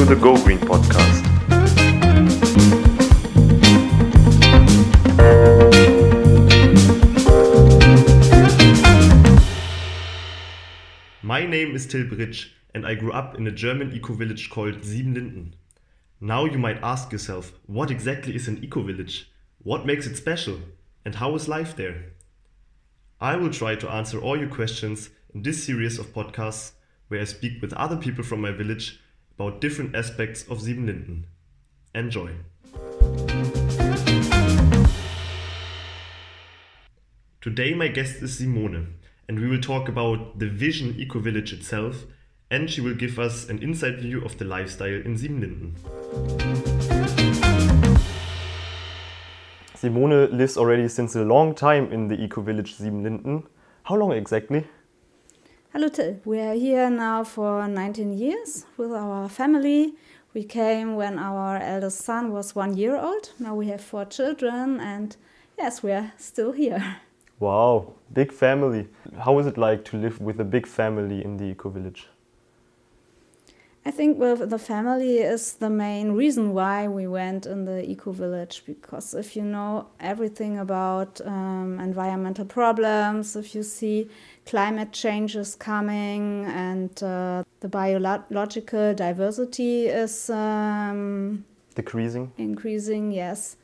to the Go Green podcast. My name is Till and I grew up in a German eco village called Siebenlinden. Now you might ask yourself, what exactly is an eco village? What makes it special? And how is life there? I will try to answer all your questions in this series of podcasts where I speak with other people from my village about different aspects of Siebenlinden. Enjoy! Today my guest is Simone and we will talk about the Vision Eco Village itself and she will give us an inside view of the lifestyle in Siebenlinden. Simone lives already since a long time in the Eco Village Siebenlinden. How long exactly? Hello Till, we are here now for 19 years with our family. We came when our eldest son was one year old. Now we have four children and yes, we are still here. Wow, big family. How is it like to live with a big family in the eco village? I think with the family is the main reason why we went in the eco village because if you know everything about um, environmental problems, if you see climate changes coming and uh, the biological diversity is um, decreasing, increasing, yes,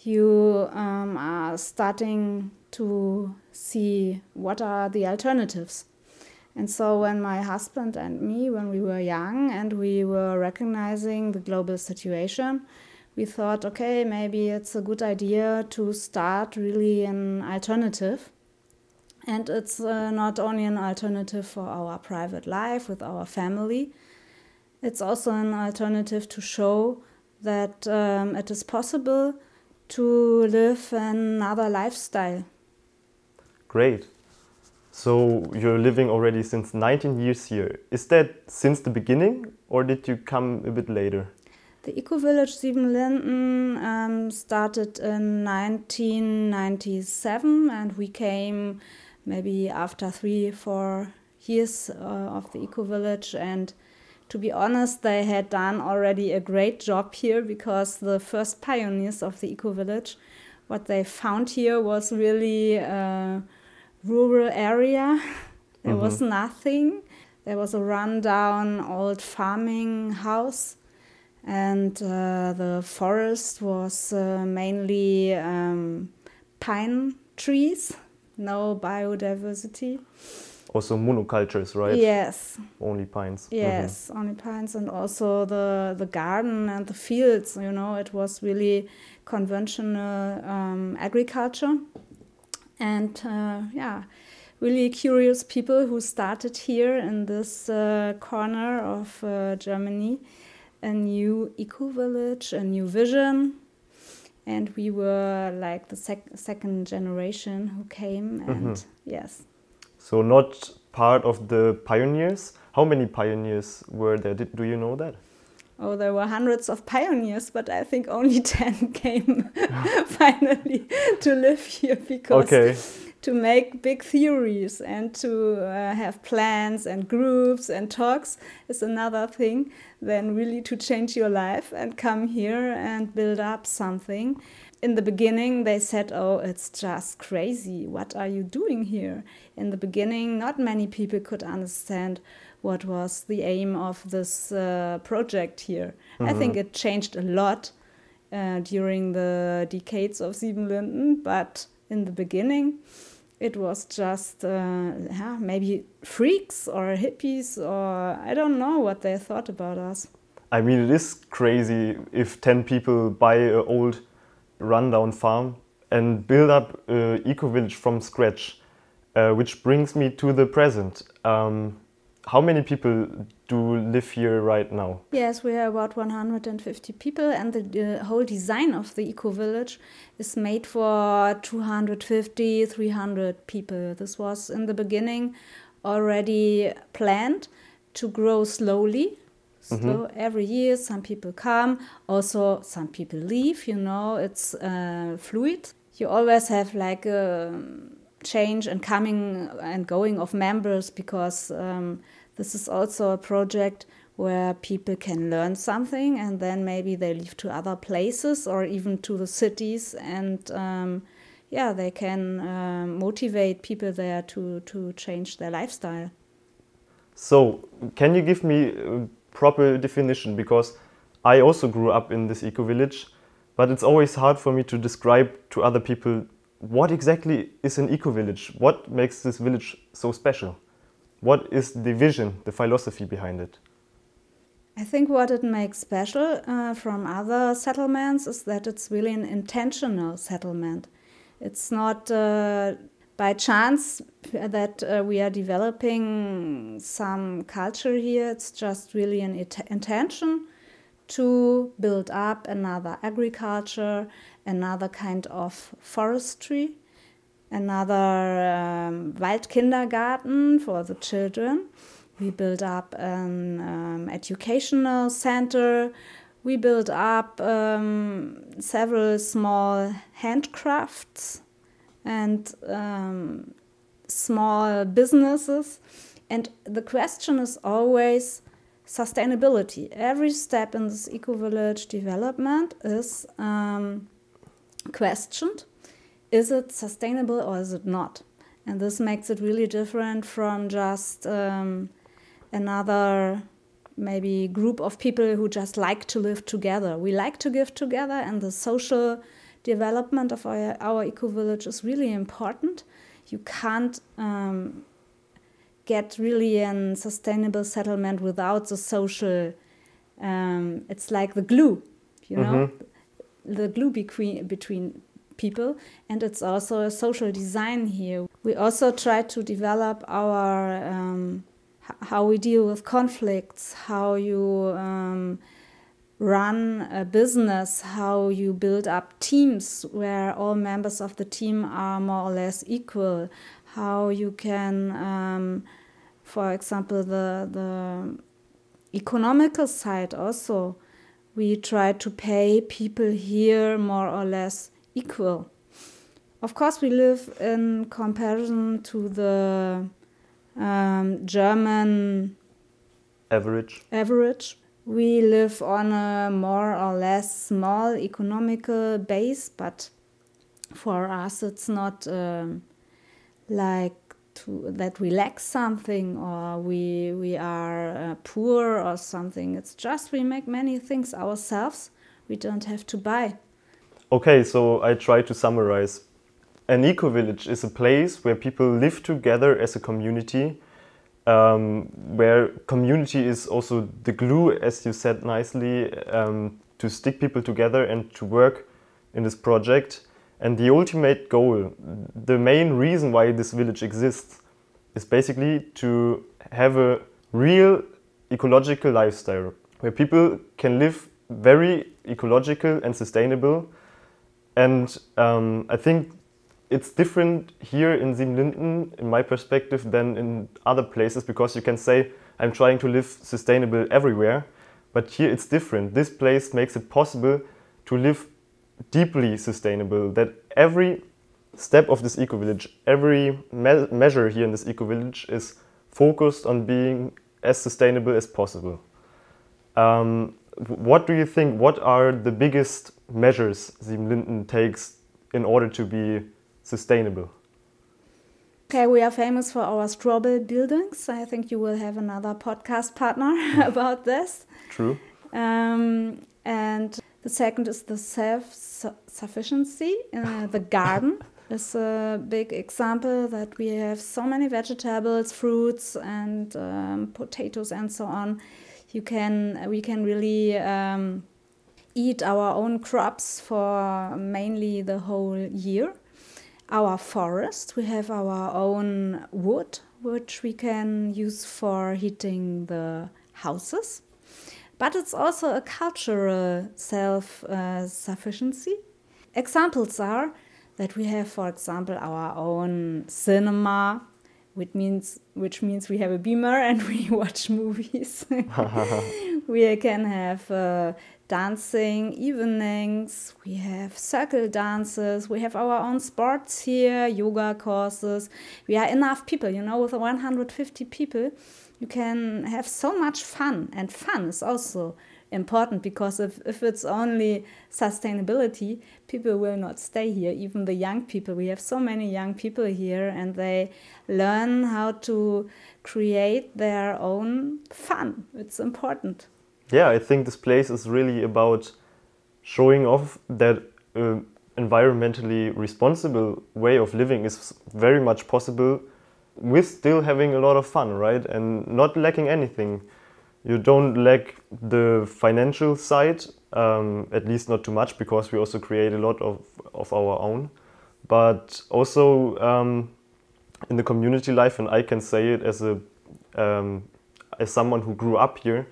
you um, are starting to see what are the alternatives. And so, when my husband and me, when we were young and we were recognizing the global situation, we thought, okay, maybe it's a good idea to start really an alternative. And it's uh, not only an alternative for our private life with our family, it's also an alternative to show that um, it is possible to live another lifestyle Great. So you're living already since 19 years here. Is that since the beginning or did you come a bit later? The Eco Village Siebenlinden um, started in 1997 and we came maybe after three, four years uh, of the Eco Village and to be honest, they had done already a great job here because the first pioneers of the Eco Village, what they found here was really uh, rural area. there mm-hmm. was nothing. There was a rundown old farming house, and uh, the forest was uh, mainly um, pine trees, no biodiversity. Also monocultures, right? Yes. Only pines. Yes, mm-hmm. only pines, and also the the garden and the fields. You know, it was really conventional um, agriculture and uh, yeah, really curious people who started here in this uh, corner of uh, Germany a new eco village, a new vision. And we were like the sec second generation who came, and mm -hmm. yes. So, not part of the pioneers. How many pioneers were there? Did, do you know that? Oh, there were hundreds of pioneers, but I think only 10 came finally to live here because okay. to make big theories and to uh, have plans and groups and talks is another thing than really to change your life and come here and build up something. In the beginning, they said, Oh, it's just crazy. What are you doing here? In the beginning, not many people could understand what was the aim of this uh, project here. Mm -hmm. I think mm-hmm. it changed a lot uh, during the decades of Siebenlinden, but in the beginning, it was just uh, yeah, maybe freaks or hippies or I don't know what they thought about us. I mean, it is crazy if 10 people buy an old rundown farm and build up an eco village from scratch, uh, which brings me to the present. Um, how many people do live here right now? Yes, we are about 150 people, and the uh, whole design of the eco village is made for 250, 300 people. This was in the beginning already planned to grow slowly. So mm -hmm. every year, some people come, also some people leave. You know, it's uh, fluid. You always have like a change and coming and going of members because um, this is also a project where people can learn something and then maybe they leave to other places or even to the cities and um, yeah they can um, motivate people there to to change their lifestyle. So can you give me a proper definition? Because i also grew up in this eco village but it's always hard for me to describe to other people what exactly is an eco village what makes this village so special? What is the vision the philosophy behind it? I think what it makes special uh, from other settlements is that it's really an intentional settlement. It's not uh, by chance that uh, we are developing some culture here, it's just really an intention to build up another agriculture, another kind of forestry, another um, Waldkindergarten for the children we built up an um, educational center. We built up um, several small handcrafts and um, small businesses. And the question is always sustainability. Every step in this eco village development is um, questioned is it sustainable or is it not? And this makes it really different from just um, another maybe group of people who just like to live together. We like to live together, and the social development of our, our eco village is really important. You can't um, get really a sustainable settlement without the social. Um, it's like the glue, you know, mm -hmm. The glue between between people, and it's also a social design here. We also try to develop our um, how we deal with conflicts, how you um, run a business, how you build up teams where all members of the team are more or less equal, how you can, um, for example, the the economical side also. We try to pay people here more or less equal. Of course, we live in comparison to the um, German average. Average. We live on a more or less small economical base, but for us it's not um, like to, that we lack something or we we are uh, poor or something. It's just we make many things ourselves. We don't have to buy. Okay, so I try to summarize an eco village is a place where people live together as a community, um, where community is also the glue, as you said nicely, um, to stick people together and to work in this project. And the ultimate goal, the main reason why this village exists, is basically to have a real ecological lifestyle where people can live very ecological and sustainable. And um, I think it's different here in Siebenlinden, in my perspective, than in other places because you can say, I'm trying to live sustainable everywhere, but here it's different. This place makes it possible to live deeply sustainable, that every step of this eco village, every me measure here in this eco village is focused on being as sustainable as possible. Um, what do you think? What are the biggest measures Siebenlinden takes in order to be sustainable? Okay, we are famous for our straw bale buildings. I think you will have another podcast partner about this. True. Um, and the second is the self sufficiency. Uh, the garden is a big example that we have so many vegetables, fruits, and um, potatoes, and so on. You can we can really um, eat our own crops for mainly the whole year our forest. We have our own wood, which we can use for heating the houses. But it's also a cultural self uh, sufficiency. Examples are that we have, for example, our own cinema, which means which means we have a beamer and we watch movies. we can have uh, dancing evenings, we have circle dances, we have our own sports here, yoga courses. We are enough people, you know, with 150 people, you can have so much fun. And fun is also important because if, if it's only sustainability, people will not stay here. Even the young people, we have so many young people here and they learn how to create their own fun. It's important yeah, I think this place is really about showing off that uh, environmentally responsible way of living is very much possible with still having a lot of fun, right? And not lacking anything. You don't lack the financial side, um, at least not too much, because we also create a lot of, of our own. But also um, in the community life, and I can say it as a um, as someone who grew up here,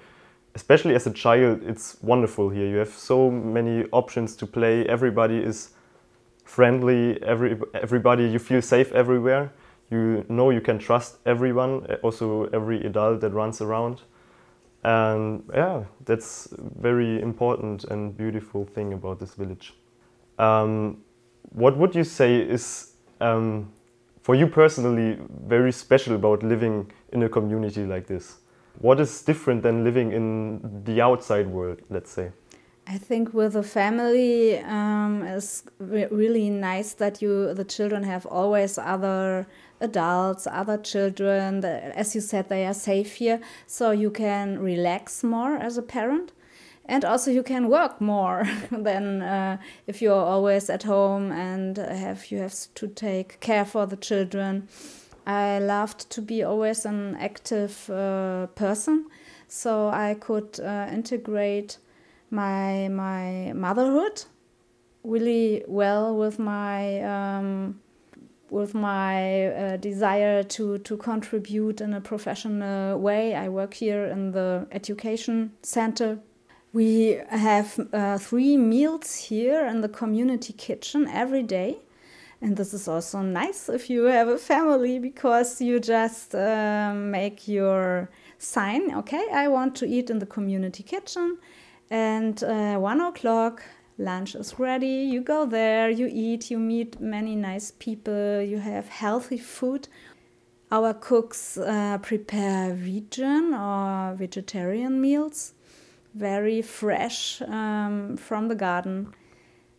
especially as a child, it's wonderful here. You have so many options to play. Everybody is friendly. Every everybody you feel safe everywhere. You know you can trust everyone, also every adult that runs around. And yeah, that's very important and beautiful thing about this village. Um, what would you say is um, for you personally very special about living in a community like this? What is different than living in the outside world, let's say? I think with a family um, is re really nice that you the children have always other adults, other children. As you said, they are safe here, so you can relax more as a parent, and also you can work more than uh, if you're always at home and have you have to take care for the children. I loved to be always an active uh, person, so I could uh, integrate my my motherhood really well with my um, with my uh, desire to to contribute in a professional way. I work here in the education center. We have uh, three meals here in the community kitchen every day and this is also nice if you have a family because you just uh, make your sign okay i want to eat in the community kitchen and uh, one o'clock lunch is ready you go there you eat you meet many nice people you have healthy food our cooks uh, prepare vegan or vegetarian meals very fresh um, from the garden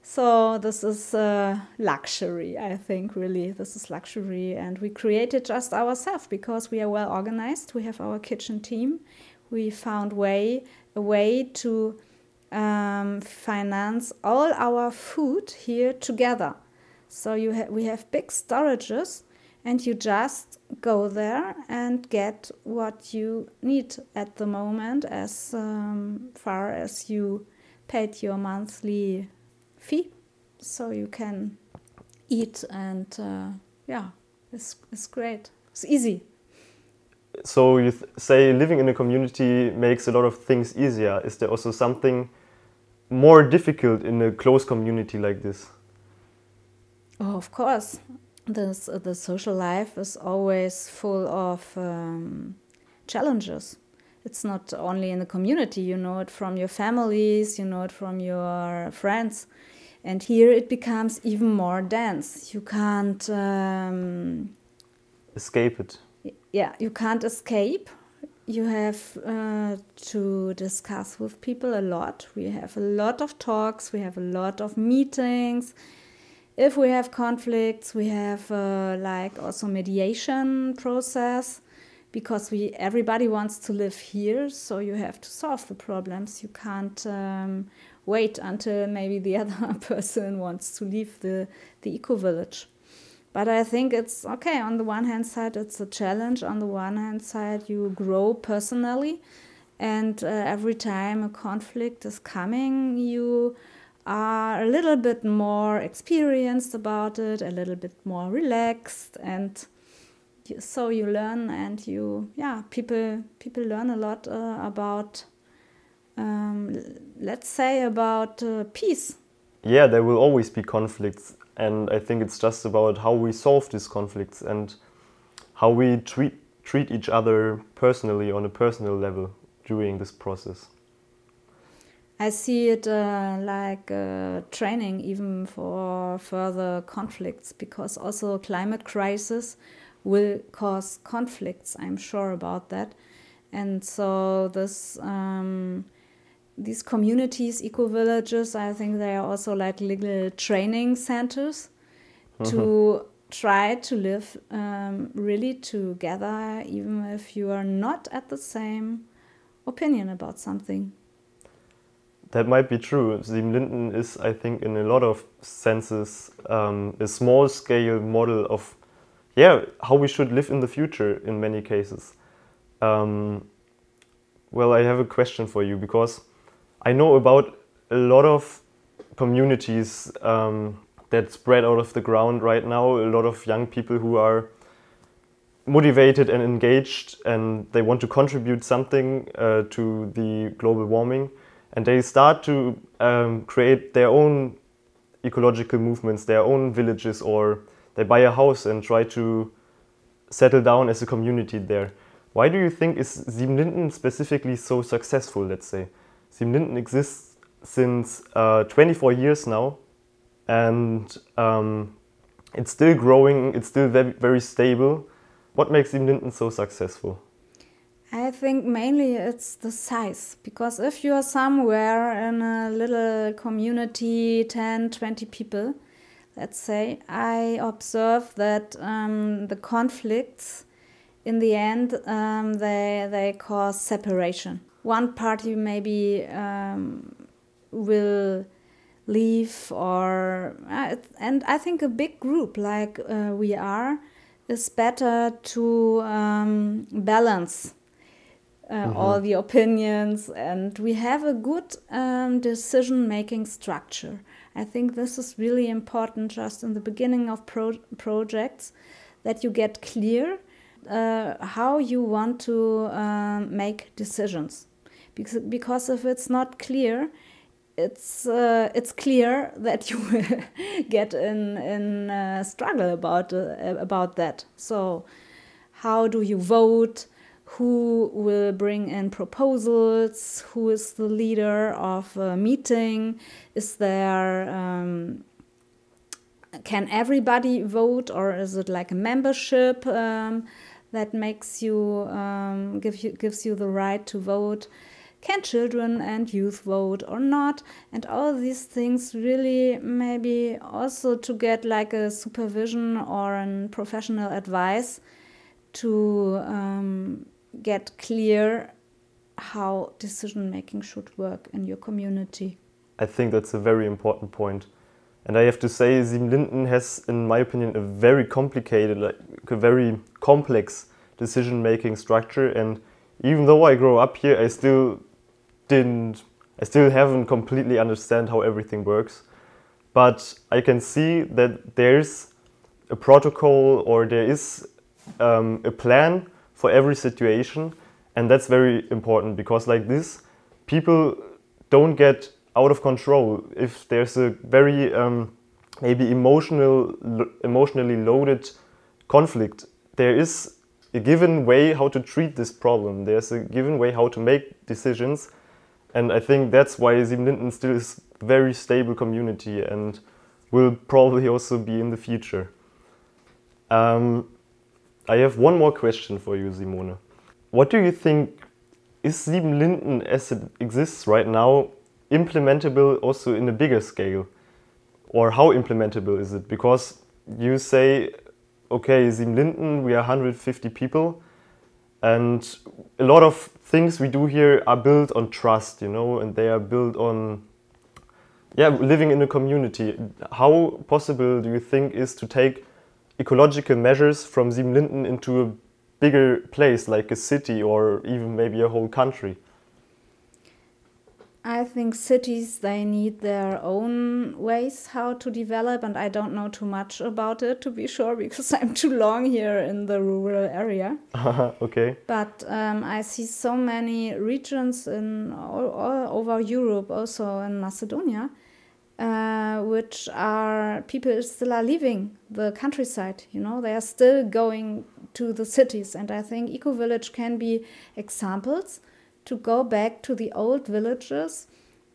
so this is a luxury, I think, really. This is luxury. And we created just ourselves because we are well organized. We have our kitchen team. We found way a way to um, finance all our food here together. So you ha we have big storages and you just go there and get what you need at the moment as um, far as you paid your monthly fee. So you can eat and uh, yeah it's, it's great. It's easy so you say living in a community makes a lot of things easier. Is there also something more difficult in a close community like this? Oh of course. This, uh, the social life is always full of um, challenges. It's not only in the community. You know it from your families. You know it from your friends. And here it becomes even more dense. You can't um, escape it yeah you can't escape. You have uh, to discuss with people a lot. We have a lot of talks. We have a lot of meetings. If we have conflicts we have uh, like also mediation process because we everybody wants to live here so you have to solve the problems. You can't um, wait until maybe the other person wants to leave the, the eco village. But I think it's okay. On the one hand side, it's a challenge. On the one hand side, you grow personally, and uh, every time a conflict is coming, you are a little bit more experienced about it, a little bit more relaxed, and so you learn. And you, yeah, people people learn a lot uh, about um, let's say about uh, peace. Yeah, there will always be conflicts, and I think it's just about how we solve these conflicts and how we treat treat each other personally on a personal level during this process. I see it uh, like uh, training even for further conflicts because also climate crisis will cause conflicts. I'm sure about that, and so this um, these communities, eco villages, I think they are also like little training centers to mm-hmm. try to live um, really together, even if you are not at the same opinion about something. That might be true. Sieben is, I think, in a lot of senses, um, a small scale model of, yeah, how we should live in the future in many cases. Um, well, I have a question for you because I know about a lot of communities um, that spread out of the ground right now, a lot of young people who are motivated and engaged and they want to contribute something uh, to the global warming and they start to um, create their own ecological movements, their own villages, or they buy a house and try to settle down as a community there. Why do you think is Siebenlinden specifically so successful, let's say? Siebenlinden exists since uh, 24 years now, and um, it's still growing, it's still very, very stable. What makes Siebenlinden so successful? I think mainly it's the size because if you are somewhere in a little community, 10, 20 people, let's say, I observe that um, the conflicts in the end um, they, they cause separation. One party maybe um, will leave, or uh, and I think a big group like uh, we are is better to um, balance uh, mm-hmm. all the opinions, and we have a good um, decision making structure. I think this is really important just in the beginning of pro- projects that you get clear uh, how you want to um, make decisions. Because, because if it's not clear, it's uh, it's clear that you will get in in uh, struggle about uh, about that. So, how do you vote? who will bring in proposals, who is the leader of a meeting, is there um, can everybody vote or is it like a membership um, that makes you um, give you gives you the right to vote can children and youth vote or not and all these things really maybe also to get like a supervision or an professional advice to um, get clear how decision making should work in your community. I think that's a very important point. And I have to say, Siebenlinden has, in my opinion, a very complicated, like a very complex decision making structure. And even though I grow up here, I still didn't, I still haven't completely understand how everything works. But I can see that there's a protocol or there is um, a plan for every situation and that's very important because like this people don't get out of control if there's a very um, maybe emotional emotionally loaded conflict there is a given way how to treat this problem there's a given way how to make decisions and i think that's why Siebenlinden still is very stable community and will probably also be in the future um, I have one more question for you, Simone. What do you think is Siebenlinden as it exists right now implementable also in a bigger scale? Or how implementable is it? Because you say, okay, Siebenlinden, we are 150 people, and a lot of things we do here are built on trust, you know, and they are built on yeah, living in a community. How possible do you think is to take ecological measures from Siebenlinden into a bigger place like a city or even maybe a whole country? I think cities they need their own ways how to develop and I don't know too much about it to be sure because I'm too long here in the rural area. okay. But um, I see so many regions in all, all over Europe also in Macedonia uh, which are people still are leaving the countryside. You know, they are still going to the cities, and I think eco village can be examples to go back to the old villages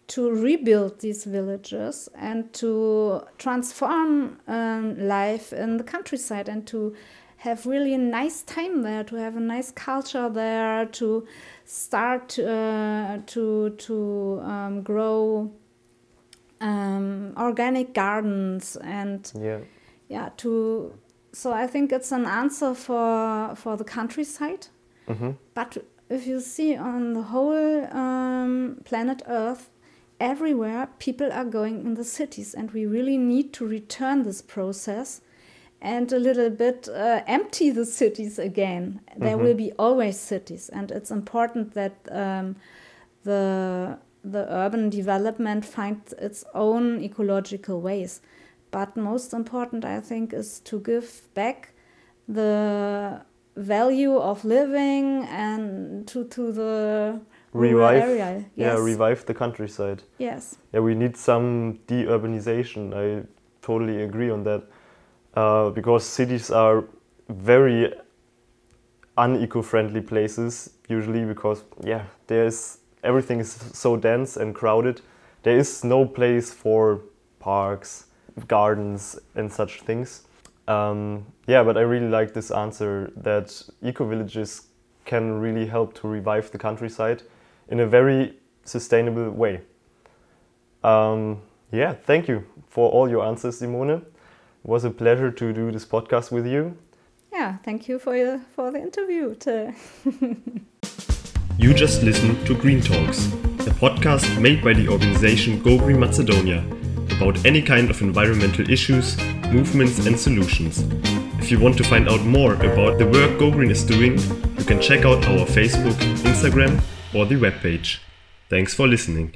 to rebuild these villages and to transform um, life in the countryside and to have really a nice time there, to have a nice culture there, to start uh, to to um, grow um, organic gardens and yeah, yeah. To so I think it's an answer for for the countryside, mm -hmm. but if you see on the whole um, planet Earth, everywhere people are going in the cities, and we really need to return this process and a little bit uh, empty the cities again. There mm -hmm. will be always cities, and it's important that um, the the urban development finds its own ecological ways. But most important, I think, is to give back the value of living and to to the revive? area. Yes. yeah revive the countryside. Yes. Yeah we need some deurbanization. I totally agree on that. Uh, because cities are very uneco-friendly places usually because yeah there's everything is so dense and crowded. There is no place for parks gardens and such things um, yeah, but I really like this answer that eco villages can really help to revive the countryside in a very sustainable way. Um, yeah, thank you for all your answers, Simone. It was a pleasure to do this podcast with you. Yeah, thank you for your, for the interview. you just listened to Green Talks, a podcast made by the organization Go Green Macedonia about any kind of environmental issues, movements, and solutions. If you want to find out more about the work Go Green is doing, you can check out our Facebook, Instagram, or the webpage. Thanks for listening.